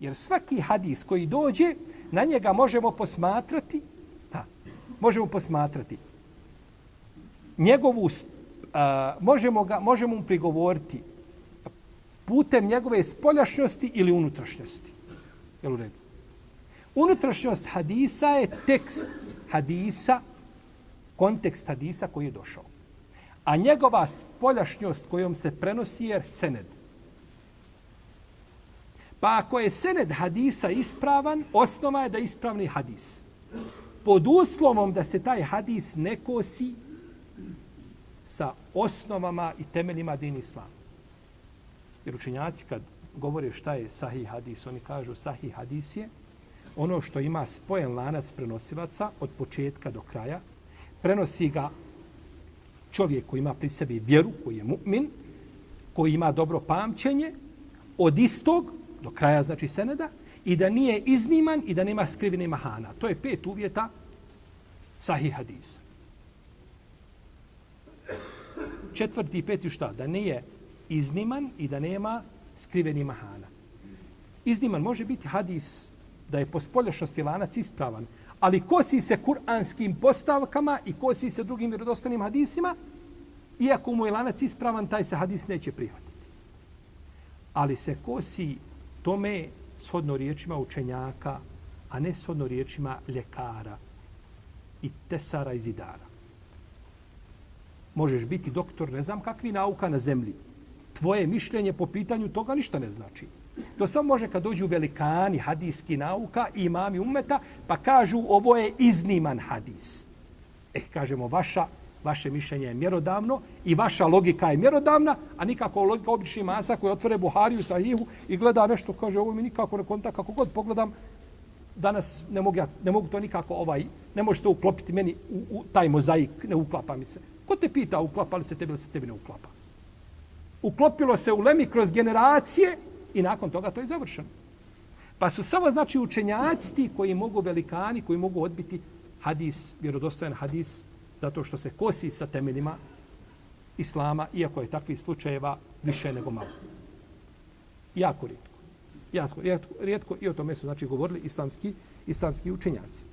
Jer svaki hadis koji dođe, na njega možemo posmatrati, ha, možemo posmatrati njegovu, a, možemo, ga, možemo mu prigovoriti putem njegove spoljašnjosti ili unutrašnjosti. Jel u redu? Unutrašnjost hadisa je tekst hadisa, kontekst hadisa koji je došao. A njegova spoljašnjost kojom se prenosi je sened. Pa ako je sened hadisa ispravan, osnova je da je ispravni hadis. Pod uslovom da se taj hadis ne kosi sa osnovama i temeljima din islama. Jer učinjaci kad govore šta je sahih hadis, oni kažu sahih hadis je ono što ima spojen lanac prenosivaca od početka do kraja, prenosi ga čovjek koji ima pri sebi vjeru, koji je mu'min, koji ima dobro pamćenje, od istog do kraja, znači seneda, i da nije izniman i da nema skrivene mahana. To je pet uvjeta sahih hadisa. Četvrti i peti šta? Da nije izniman i da nema skriveni mahana. Izniman može biti hadis da je po spoljašnosti lanac ispravan, ali kosi se kuranskim postavkama i kosi se drugim vjerodostanim hadisima, iako mu je lanac ispravan, taj se hadis neće prihvatiti. Ali se kosi tome shodno riječima učenjaka, a ne shodno riječima ljekara i tesara i zidara. Možeš biti doktor, ne znam kakvi nauka na zemlji. Tvoje mišljenje po pitanju toga ništa ne znači. To samo može kad dođu velikani hadijski nauka i imami umeta, pa kažu ovo je izniman hadis. Eh, kažemo, vaša, vaše mišljenje je mjerodavno i vaša logika je mjerodavna, a nikako logika obični masa koji otvore Buhariju, Sahihu i gleda nešto, kaže, ovo mi nikako ne konta, kako god pogledam, danas ne mogu, ja, ne mogu to nikako ovaj, ne može to uklopiti meni u, u taj mozaik, ne uklapa mi se. Ko te pita uklapa li se tebi ili se tebi ne uklapa? Uklopilo se u Lemi kroz generacije, I nakon toga to je završeno. Pa su samo znači učenjaci ti koji mogu velikani, koji mogu odbiti hadis, vjerodostojan hadis, zato što se kosi sa temeljima islama, iako je takvih slučajeva više nego malo. Jako rijetko. Jako, rijetko, rijetko i o tome su znači govorili islamski, islamski učenjaci.